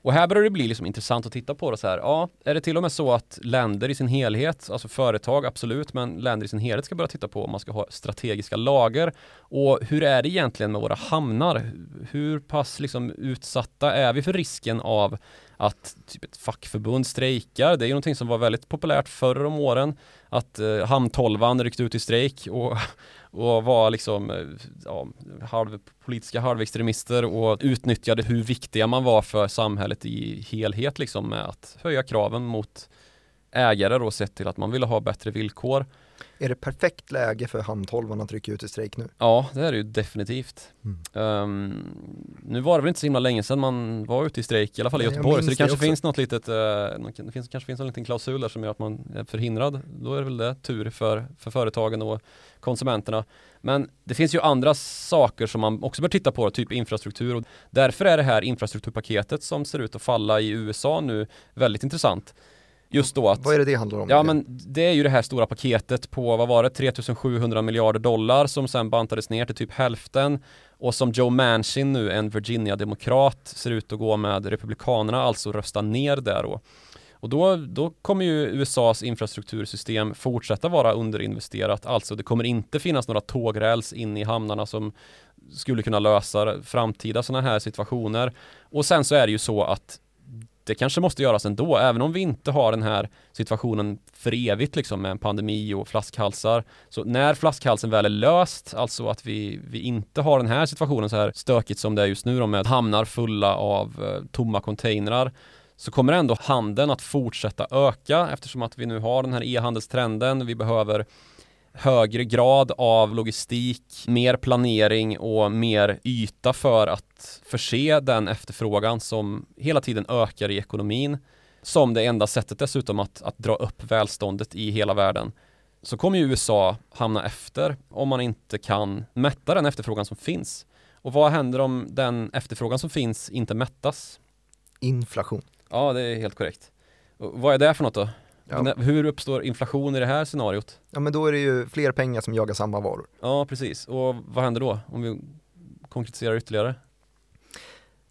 Och här börjar det bli liksom intressant att titta på det så här. Ja, är det till och med så att länder i sin helhet, alltså företag absolut, men länder i sin helhet ska börja titta på om man ska ha strategiska lager. Och hur är det egentligen med våra hamnar? Hur pass liksom utsatta är vi för risken av att typ ett fackförbund strejkar? Det är ju någonting som var väldigt populärt förr om åren. Att eh, hamntolvan ryckte ut i strejk och och var liksom eh, ja, halv, politiska halvextremister och utnyttjade hur viktiga man var för samhället i helhet liksom med att höja kraven mot ägare då sett till att man ville ha bättre villkor. Är det perfekt läge för hamntolvan att rycka ut i strejk nu? Ja, det är det ju definitivt. Mm. Ehm, nu var det väl inte så himla länge sedan man var ute i strejk, i alla fall i Göteborg, så det det kanske också. finns något litet, något- det finns, kanske finns en liten klausul där som gör att man är förhindrad. Då är det väl det tur för, för företagen och konsumenterna. Men det finns ju andra saker som man också bör titta på, typ infrastruktur. Och därför är det här infrastrukturpaketet som ser ut att falla i USA nu väldigt intressant. Just då att Vad är det det handlar om? Ja men det är ju det här stora paketet på, vad var det, 3700 miljarder dollar som sen bantades ner till typ hälften och som Joe Manchin nu, en Virginia-demokrat, ser ut att gå med Republikanerna, alltså rösta ner där då. Och då, då kommer ju USAs infrastruktursystem fortsätta vara underinvesterat, alltså det kommer inte finnas några tågräls in i hamnarna som skulle kunna lösa framtida sådana här situationer. Och sen så är det ju så att det kanske måste göras ändå, även om vi inte har den här situationen för evigt liksom med en pandemi och flaskhalsar. Så när flaskhalsen väl är löst, alltså att vi, vi inte har den här situationen så här stökigt som det är just nu då med hamnar fulla av eh, tomma containrar, så kommer ändå handeln att fortsätta öka eftersom att vi nu har den här e-handelstrenden. Vi behöver högre grad av logistik, mer planering och mer yta för att förse den efterfrågan som hela tiden ökar i ekonomin som det enda sättet dessutom att, att dra upp välståndet i hela världen. så kommer ju USA hamna efter om man inte kan mätta den efterfrågan som finns. Och vad händer om den efterfrågan som finns inte mättas? Inflation. Ja, det är helt korrekt. Och vad är det för något då? Ja. Hur uppstår inflation i det här scenariot? Ja men då är det ju fler pengar som jagar samma varor. Ja precis, och vad händer då? Om vi konkretiserar ytterligare?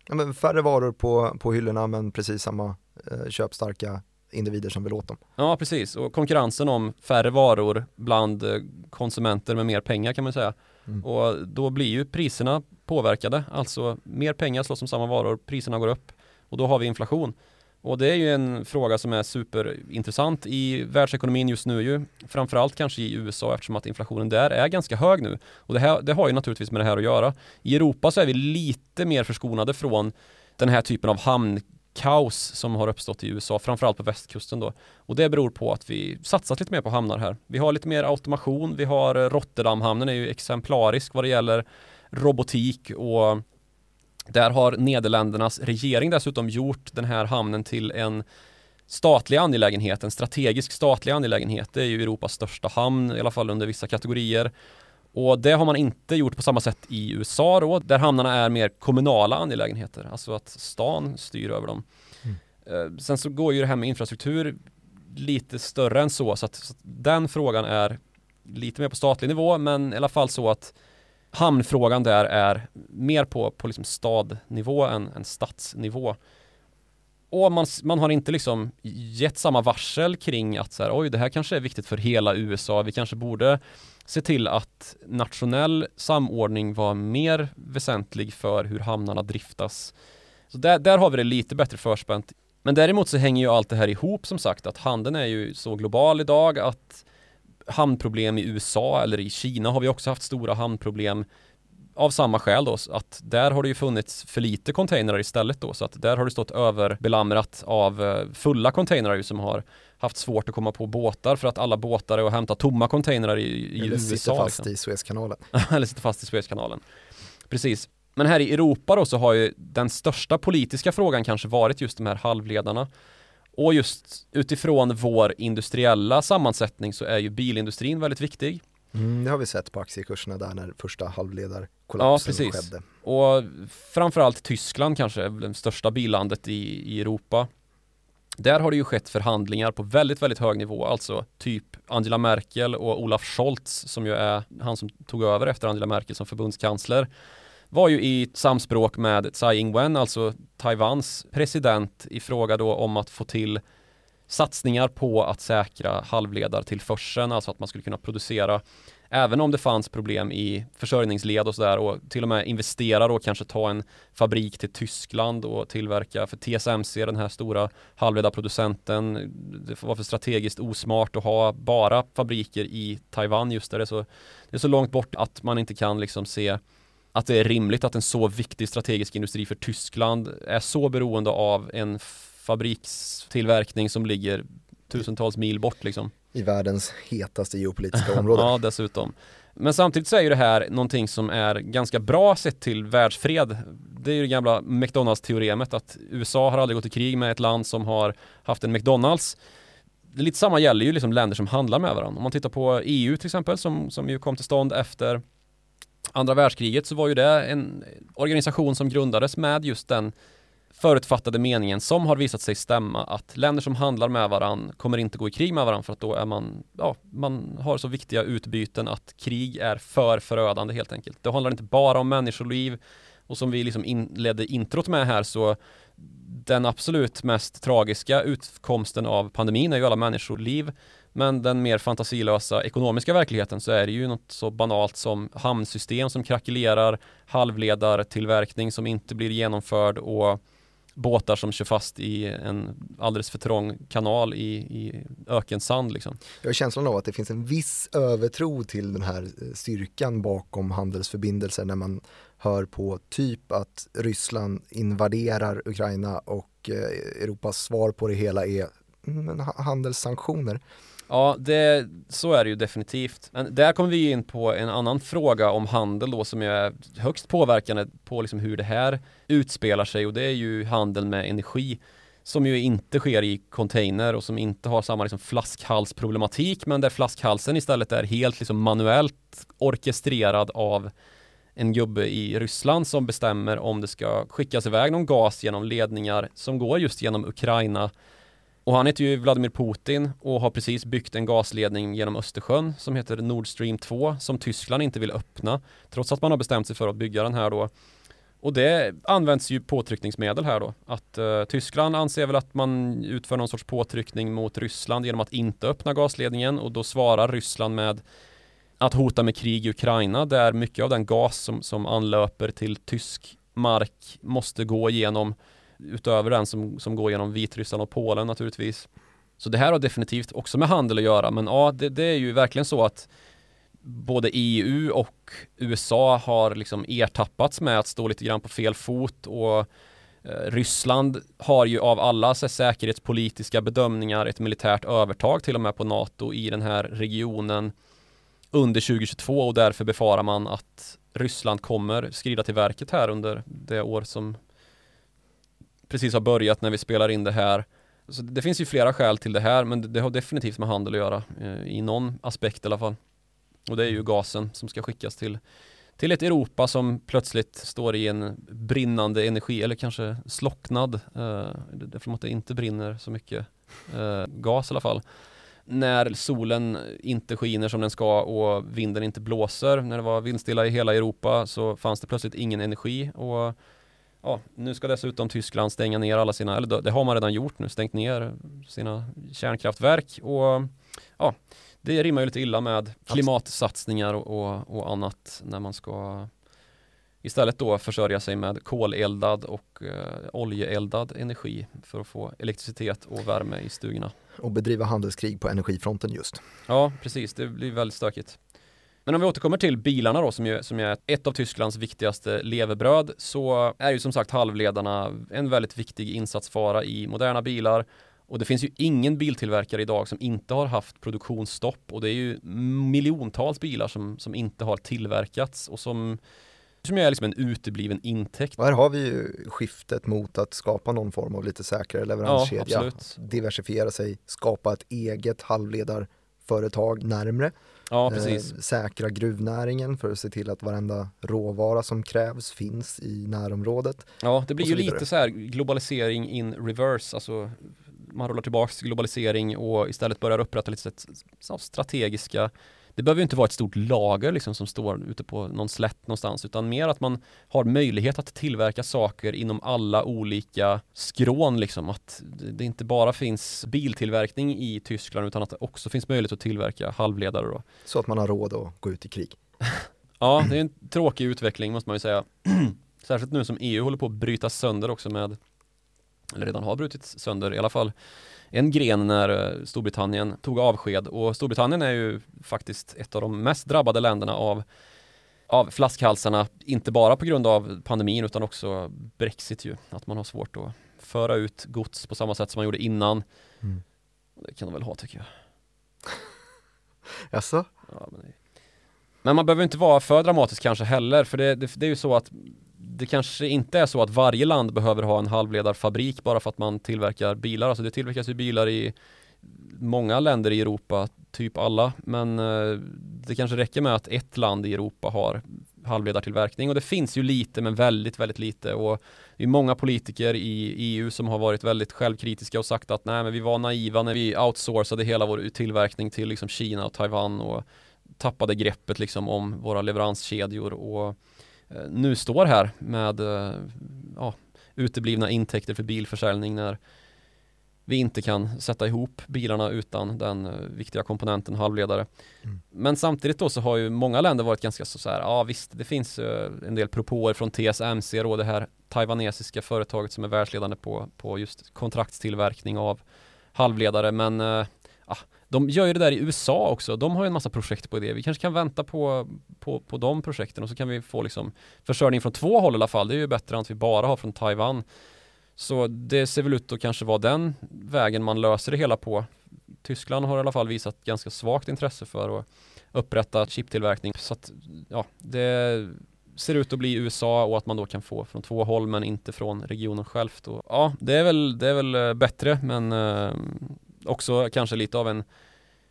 Ja, men färre varor på, på hyllorna men precis samma eh, köpstarka individer som vill åt dem. Ja precis, och konkurrensen om färre varor bland eh, konsumenter med mer pengar kan man säga. Mm. Och då blir ju priserna påverkade, alltså mer pengar slåss om samma varor, priserna går upp och då har vi inflation. Och det är ju en fråga som är superintressant i världsekonomin just nu ju. Framförallt kanske i USA eftersom att inflationen där är ganska hög nu. Och det, här, det har ju naturligtvis med det här att göra. I Europa så är vi lite mer förskonade från den här typen av hamnkaos som har uppstått i USA, framförallt på västkusten då. Och det beror på att vi satsat lite mer på hamnar här. Vi har lite mer automation, vi har Rotterdamhamnen är ju exemplarisk vad det gäller robotik och där har Nederländernas regering dessutom gjort den här hamnen till en statlig angelägenhet, en strategisk statlig angelägenhet. Det är ju Europas största hamn, i alla fall under vissa kategorier. Och det har man inte gjort på samma sätt i USA då, där hamnarna är mer kommunala angelägenheter, alltså att stan styr över dem. Mm. Eh, sen så går ju det här med infrastruktur lite större än så, så att, så att den frågan är lite mer på statlig nivå, men i alla fall så att hamnfrågan där är mer på, på liksom stadnivå än, än stadsnivå. Och man, man har inte liksom gett samma varsel kring att så här, oj, det här kanske är viktigt för hela USA. Vi kanske borde se till att nationell samordning var mer väsentlig för hur hamnarna driftas. Så där, där har vi det lite bättre förspänt. Men däremot så hänger ju allt det här ihop som sagt att handeln är ju så global idag att hamnproblem i USA eller i Kina har vi också haft stora hamnproblem av samma skäl då, att där har det ju funnits för lite containrar istället då, så att där har det stått överbelamrat av eh, fulla containrar som har haft svårt att komma på båtar för att alla båtar är och hämta tomma containrar i, i Eller USA. sitter fast liksom. i Suezkanalen. <laughs> Eller sitter fast i Suezkanalen. Precis. Men här i Europa då så har ju den största politiska frågan kanske varit just de här halvledarna. Och just utifrån vår industriella sammansättning så är ju bilindustrin väldigt viktig. Mm, det har vi sett på aktiekurserna där när första halvledarkollapsen ja, precis. skedde. Och framförallt Tyskland kanske, det största billandet i, i Europa. Där har det ju skett förhandlingar på väldigt, väldigt hög nivå, alltså typ Angela Merkel och Olaf Scholz som ju är han som tog över efter Angela Merkel som förbundskansler var ju i samspråk med Tsai Ing-wen, alltså Taiwans president, i fråga då om att få till satsningar på att säkra halvledartillförseln, alltså att man skulle kunna producera även om det fanns problem i försörjningsled och sådär och till och med investera då kanske ta en fabrik till Tyskland och tillverka för TSMC, den här stora halvledarproducenten. Det var för strategiskt osmart att ha bara fabriker i Taiwan just där det är så, det är så långt bort att man inte kan liksom se att det är rimligt att en så viktig strategisk industri för Tyskland är så beroende av en fabrikstillverkning som ligger tusentals mil bort liksom. I världens hetaste geopolitiska område. <laughs> ja, dessutom. Men samtidigt så är ju det här någonting som är ganska bra sett till världsfred. Det är ju det gamla McDonalds-teoremet att USA har aldrig gått i krig med ett land som har haft en McDonalds. Lite samma gäller ju liksom länder som handlar med varandra. Om man tittar på EU till exempel som, som ju kom till stånd efter andra världskriget så var ju det en organisation som grundades med just den förutfattade meningen som har visat sig stämma att länder som handlar med varandra kommer inte gå i krig med varandra för att då är man, ja, man har så viktiga utbyten att krig är för förödande helt enkelt. Det handlar inte bara om människoliv och som vi liksom inledde introt med här så den absolut mest tragiska utkomsten av pandemin är ju alla människoliv men den mer fantasilösa ekonomiska verkligheten så är det ju något så banalt som hamnsystem som krackelerar, halvledartillverkning som inte blir genomförd och båtar som kör fast i en alldeles för trång kanal i, i ökensand. Liksom. Jag har känslan av att det finns en viss övertro till den här eh, styrkan bakom handelsförbindelser när man hör på typ att Ryssland invaderar Ukraina och eh, Europas svar på det hela är mm, handelssanktioner. Ja, det, så är det ju definitivt. Men där kommer vi in på en annan fråga om handel då som är högst påverkande på liksom hur det här utspelar sig och det är ju handeln med energi. som ju inte sker i container och som inte har samma liksom flaskhalsproblematik men där flaskhalsen istället är helt liksom manuellt orkestrerad av en gubbe i Ryssland som bestämmer om det ska skickas iväg någon gas genom ledningar som går just genom Ukraina. Och han heter ju Vladimir Putin och har precis byggt en gasledning genom Östersjön som heter Nord Stream 2 som Tyskland inte vill öppna trots att man har bestämt sig för att bygga den här då. Och det används ju påtryckningsmedel här då. Att eh, Tyskland anser väl att man utför någon sorts påtryckning mot Ryssland genom att inte öppna gasledningen och då svarar Ryssland med att hota med krig i Ukraina där mycket av den gas som, som anlöper till tysk mark måste gå igenom utöver den som, som går genom Vitryssland och Polen naturligtvis. Så det här har definitivt också med handel att göra men ja det, det är ju verkligen så att både EU och USA har liksom ertappats med att stå lite grann på fel fot och eh, Ryssland har ju av alla säkerhetspolitiska bedömningar ett militärt övertag till och med på NATO i den här regionen under 2022 och därför befarar man att Ryssland kommer skrida till verket här under det år som precis har börjat när vi spelar in det här. Så det finns ju flera skäl till det här men det har definitivt med handel att göra eh, i någon aspekt i alla fall. Och det är ju gasen som ska skickas till till ett Europa som plötsligt står i en brinnande energi eller kanske slocknad eh, därför att det inte brinner så mycket eh, gas i alla fall när solen inte skiner som den ska och vinden inte blåser. När det var vindstilla i hela Europa så fanns det plötsligt ingen energi och ja, nu ska dessutom Tyskland stänga ner alla sina, eller det har man redan gjort nu, stängt ner sina kärnkraftverk och ja, det rimmar ju lite illa med klimatsatsningar och, och, annat när man ska istället då försörja sig med koleldad och eh, oljeeldad energi för att få elektricitet och värme i stugorna. Och bedriva handelskrig på energifronten just. Ja, precis. Det blir väldigt stökigt. Men om vi återkommer till bilarna då som, ju, som är ett av Tysklands viktigaste levebröd så är ju som sagt halvledarna en väldigt viktig insatsfara i moderna bilar och det finns ju ingen biltillverkare idag som inte har haft produktionsstopp och det är ju miljontals bilar som, som inte har tillverkats och som som är liksom en utebliven intäkt. Och här har vi ju skiftet mot att skapa någon form av lite säkrare leveranskedja, ja, diversifiera sig, skapa ett eget halvledarföretag närmre. Ja, precis. Eh, säkra gruvnäringen för att se till att varenda råvara som krävs finns i närområdet. Ja, det blir ju lite så här globalisering in reverse, alltså man rullar tillbaks globalisering och istället börjar upprätta lite strategiska det behöver inte vara ett stort lager liksom som står ute på någon slätt någonstans utan mer att man har möjlighet att tillverka saker inom alla olika skrån liksom att det inte bara finns biltillverkning i Tyskland utan att det också finns möjlighet att tillverka halvledare då. Så att man har råd att gå ut i krig. <laughs> ja, det är en tråkig utveckling måste man ju säga. <clears throat> Särskilt nu som EU håller på att bryta sönder också med eller redan har brutits sönder i alla fall en gren när eh, Storbritannien tog avsked och Storbritannien är ju faktiskt ett av de mest drabbade länderna av av flaskhalsarna, inte bara på grund av pandemin utan också Brexit ju, att man har svårt att föra ut gods på samma sätt som man gjorde innan. Mm. Det kan de väl ha tycker jag. <laughs> Jaså? Ja, men, men, man behöver inte vara för dramatisk kanske heller, för det, det, det är ju så att det kanske inte är så att varje land behöver ha en halvledarfabrik bara för att man tillverkar bilar. Alltså det tillverkas ju bilar i många länder i Europa, typ alla. Men eh, det kanske räcker med att ett land i Europa har halvledartillverkning och det finns ju lite men väldigt, väldigt lite och det är många politiker i EU som har varit väldigt självkritiska och sagt att nej men vi var naiva när vi outsourcade hela vår tillverkning till liksom Kina och Taiwan och tappade greppet liksom om våra leveranskedjor och nu står här med eh, ja, uteblivna intäkter för bilförsäljning när vi inte kan sätta ihop bilarna utan den uh, viktiga komponenten halvledare. Mm. Men samtidigt då så har ju många länder varit ganska så, så här, ja visst det finns uh, en del propåer från TSMC då det här taiwanesiska företaget som är världsledande på, på just kontraktstillverkning av halvledare men uh, de gör ju det där i USA också. De har ju en massa projekt på det. Vi kanske kan vänta på, på, på de projekten och så kan vi få liksom försörjning från två håll i alla fall. Det är ju bättre än att vi bara har från Taiwan. Så det ser väl ut att kanske vara den vägen man löser det hela på. Tyskland har i alla fall visat ganska svagt intresse för att upprätta chiptillverkning. Så att, ja, det ser ut att bli USA och att man då kan få från två håll men inte från regionen självt. Och, ja, det är väl, det är väl eh, bättre men eh, också kanske lite av en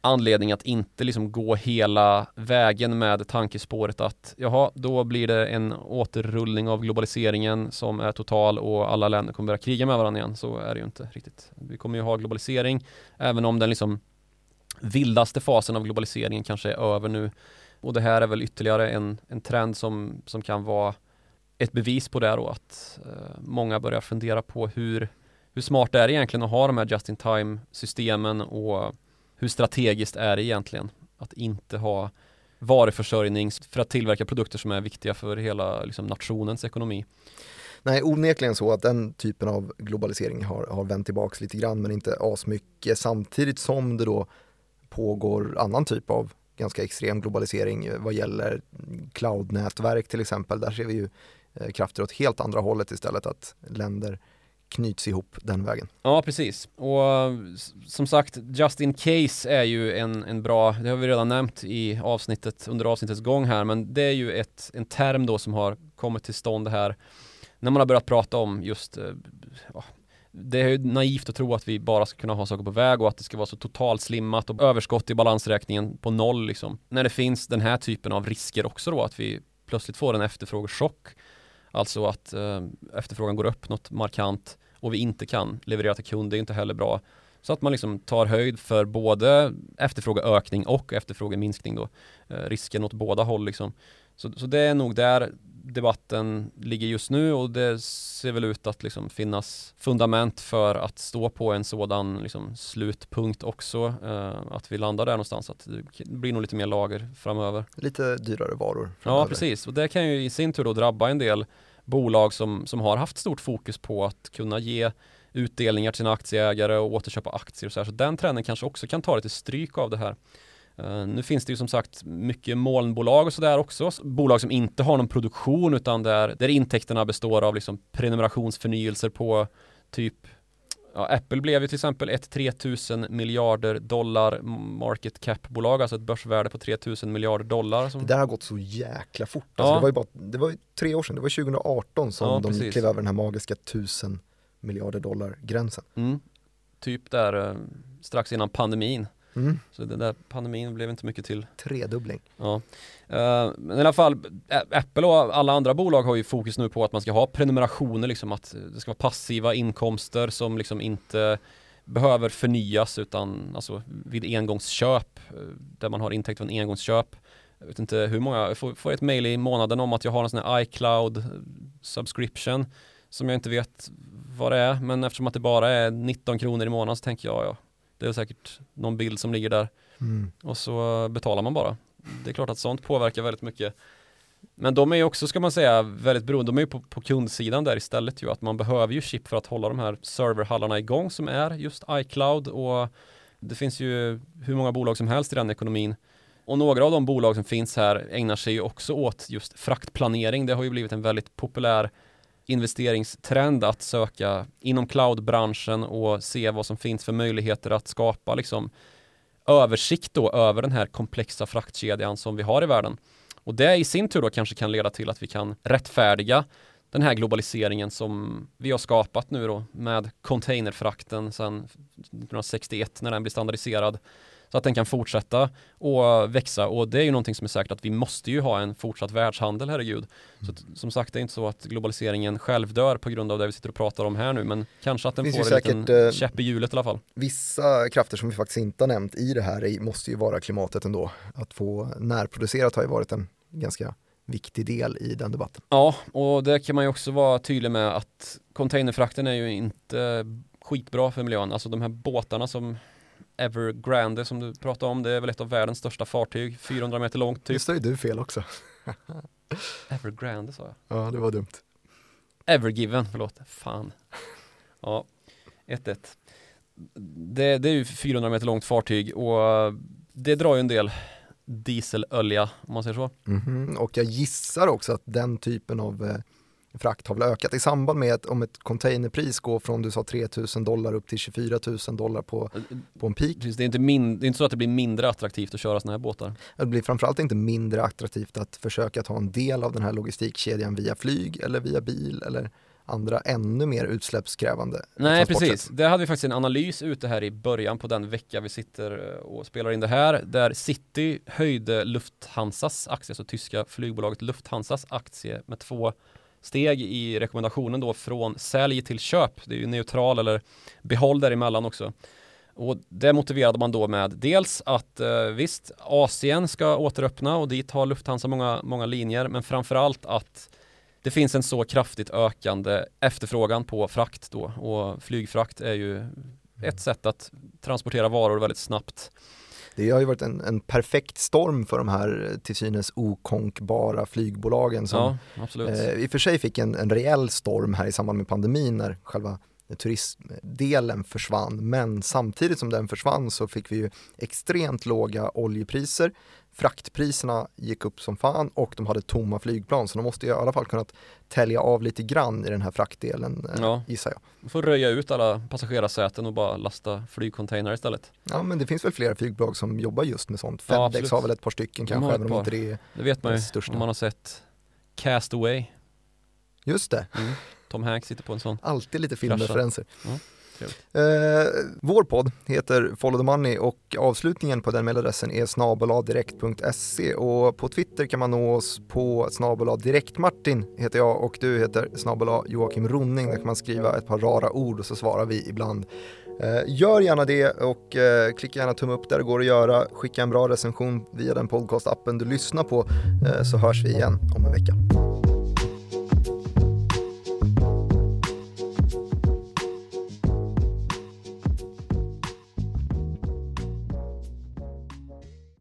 anledning att inte liksom gå hela vägen med tankespåret att jaha, då blir det en återrullning av globaliseringen som är total och alla länder kommer börja kriga med varandra igen. Så är det ju inte riktigt. Vi kommer ju ha globalisering, även om den liksom vildaste fasen av globaliseringen kanske är över nu. Och det här är väl ytterligare en, en trend som, som kan vara ett bevis på det då att eh, många börjar fundera på hur, hur smart det är egentligen att ha de här just in time systemen och hur strategiskt är det egentligen att inte ha varuförsörjning för att tillverka produkter som är viktiga för hela liksom, nationens ekonomi. Nej, onekligen så att den typen av globalisering har, har vänt tillbaka lite grann men inte asmycket samtidigt som det då pågår annan typ av ganska extrem globalisering eh, vad gäller cloudnätverk till exempel. Där ser vi ju eh, krafter åt helt andra hållet istället att länder knyts ihop den vägen. Ja, precis. Och som sagt, just in case är ju en, en bra, det har vi redan nämnt i avsnittet, under avsnittets gång här, men det är ju ett, en term då som har kommit till stånd här när man har börjat prata om just eh, ja, det är ju naivt att tro att vi bara ska kunna ha saker på väg och att det ska vara så totalt slimmat och överskott i balansräkningen på noll liksom. När det finns den här typen av risker också då att vi plötsligt får en efterfrågechock Alltså att eh, efterfrågan går upp något markant och vi inte kan leverera till kund, det är inte heller bra. Så att man liksom tar höjd för både efterfrågeökning och efterfrågeminskning då. Eh, risken åt båda håll liksom. Så, så det är nog där debatten ligger just nu och det ser väl ut att liksom finnas fundament för att stå på en sådan liksom slutpunkt också. Eh, att vi landar där någonstans, att det blir nog lite mer lager framöver. Lite dyrare varor. Framöver. Ja, precis. Och det kan ju i sin tur då drabba en del bolag som, som har haft stort fokus på att kunna ge utdelningar till sina aktieägare och återköpa aktier och så här. Så den trenden kanske också kan ta lite stryk av det här. Uh, nu finns det ju som sagt mycket molnbolag och sådär också. Bolag som inte har någon produktion utan där, där intäkterna består av liksom prenumerationsförnyelser på typ Ja, Apple blev ju till exempel ett 3000 miljarder dollar market cap-bolag, alltså ett börsvärde på 3000 miljarder dollar. Som... Det där har gått så jäkla fort. Alltså ja. det, var ju bara, det var tre år sedan, det var 2018 som ja, de klev över den här magiska 1000 miljarder dollar gränsen. Mm. Typ där eh, strax innan pandemin. Mm. Så den där pandemin blev inte mycket till. Tredubbling. Ja. Uh, men i alla fall, Apple och alla andra bolag har ju fokus nu på att man ska ha prenumerationer, liksom att det ska vara passiva inkomster som liksom inte behöver förnyas utan alltså vid engångsköp eh, där man har intäkt från engångsköp. Jag vet inte hur många, jag får, får ett mail i månaden om att jag har en sån här iCloud subscription som jag inte vet vad det är men eftersom att det bara är 19 kronor i månaden så tänker jag ja, det är säkert någon bild som ligger där. Mm. Och så betalar man bara. Det är klart att sånt påverkar väldigt mycket. Men de är ju också, ska man säga, väldigt beroende. De är ju på, på kundsidan där istället ju. Att man behöver ju chip för att hålla de här serverhallarna igång som är just iCloud. Och det finns ju hur många bolag som helst i den ekonomin. Och några av de bolag som finns här ägnar sig ju också åt just fraktplanering. Det har ju blivit en väldigt populär investeringstrend att söka inom cloudbranschen och se vad som finns för möjligheter att skapa liksom översikt då över den här komplexa fraktkedjan som vi har i världen. Och det i sin tur då kanske kan leda till att vi kan rättfärdiga den här globaliseringen som vi har skapat nu då med containerfrakten sedan 1961 när den blir standardiserad så att den kan fortsätta och växa och det är ju någonting som är säkert att vi måste ju ha en fortsatt världshandel, herregud. Så att, som sagt, det är inte så att globaliseringen själv dör på grund av det vi sitter och pratar om här nu, men kanske att den får en säkert, liten eh, käpp i hjulet i alla fall. Vissa krafter som vi faktiskt inte har nämnt i det här måste ju vara klimatet ändå. Att få närproducerat har ju varit en ganska viktig del i den debatten. Ja, och det kan man ju också vara tydlig med att containerfrakten är ju inte skitbra för miljön. Alltså de här båtarna som Evergrande som du pratade om, det är väl ett av världens största fartyg, 400 meter långt typ. Nu sa ju du fel också. <laughs> Evergrande sa jag. Ja, det var dumt. Evergiven, förlåt. Fan. Ja, 1-1. Det, det är ju 400 meter långt fartyg och det drar ju en del dieselolja om man säger så. Mm -hmm. Och jag gissar också att den typen av eh, frakt har väl ökat i samband med att om ett containerpris går från du sa 3 000 dollar upp till 24 000 dollar på, på en peak. Precis, det, är inte min, det är inte så att det blir mindre attraktivt att köra sådana här båtar. Det blir framförallt inte mindre attraktivt att försöka ta en del av den här logistikkedjan via flyg eller via bil eller andra ännu mer utsläppskrävande Nej precis, det hade vi faktiskt en analys ute här i början på den vecka vi sitter och spelar in det här där City höjde Lufthansas aktie, alltså tyska flygbolaget Lufthansas aktie med två steg i rekommendationen då från sälj till köp. Det är ju neutral eller behåll däremellan också. Och det motiverade man då med dels att eh, visst, Asien ska återöppna och dit har Lufthansa många, många linjer, men framförallt att det finns en så kraftigt ökande efterfrågan på frakt då och flygfrakt är ju ett sätt att transportera varor väldigt snabbt. Det har ju varit en, en perfekt storm för de här till synes okonkbara flygbolagen som ja, eh, i och för sig fick en, en rejäl storm här i samband med pandemin när själva turistdelen försvann. Men samtidigt som den försvann så fick vi ju extremt låga oljepriser. Fraktpriserna gick upp som fan och de hade tomma flygplan så de måste i alla fall kunnat tälja av lite grann i den här fraktdelen eh, ja. gissar jag. Får röja ut alla passagerarsäten och bara lasta flygcontainrar istället. Ja men det finns väl flera flygbolag som jobbar just med sånt. Fedex ja, har väl ett par stycken kanske även om inte det är Det vet man ju om man har sett Castaway. Just det. Mm. Tom Hanks sitter på en sån. Alltid lite filmreferenser. Ja, eh, vår podd heter Follow the Money och avslutningen på den mejladressen är snabeladirekt.se och på Twitter kan man nå oss på snabeladirektmartin heter jag och du heter snabela Joakim Ronning. Där kan man skriva ett par rara ord och så svarar vi ibland. Eh, gör gärna det och eh, klicka gärna tumme upp där det går att göra. Skicka en bra recension via den podcastappen du lyssnar på eh, så hörs vi igen om en vecka.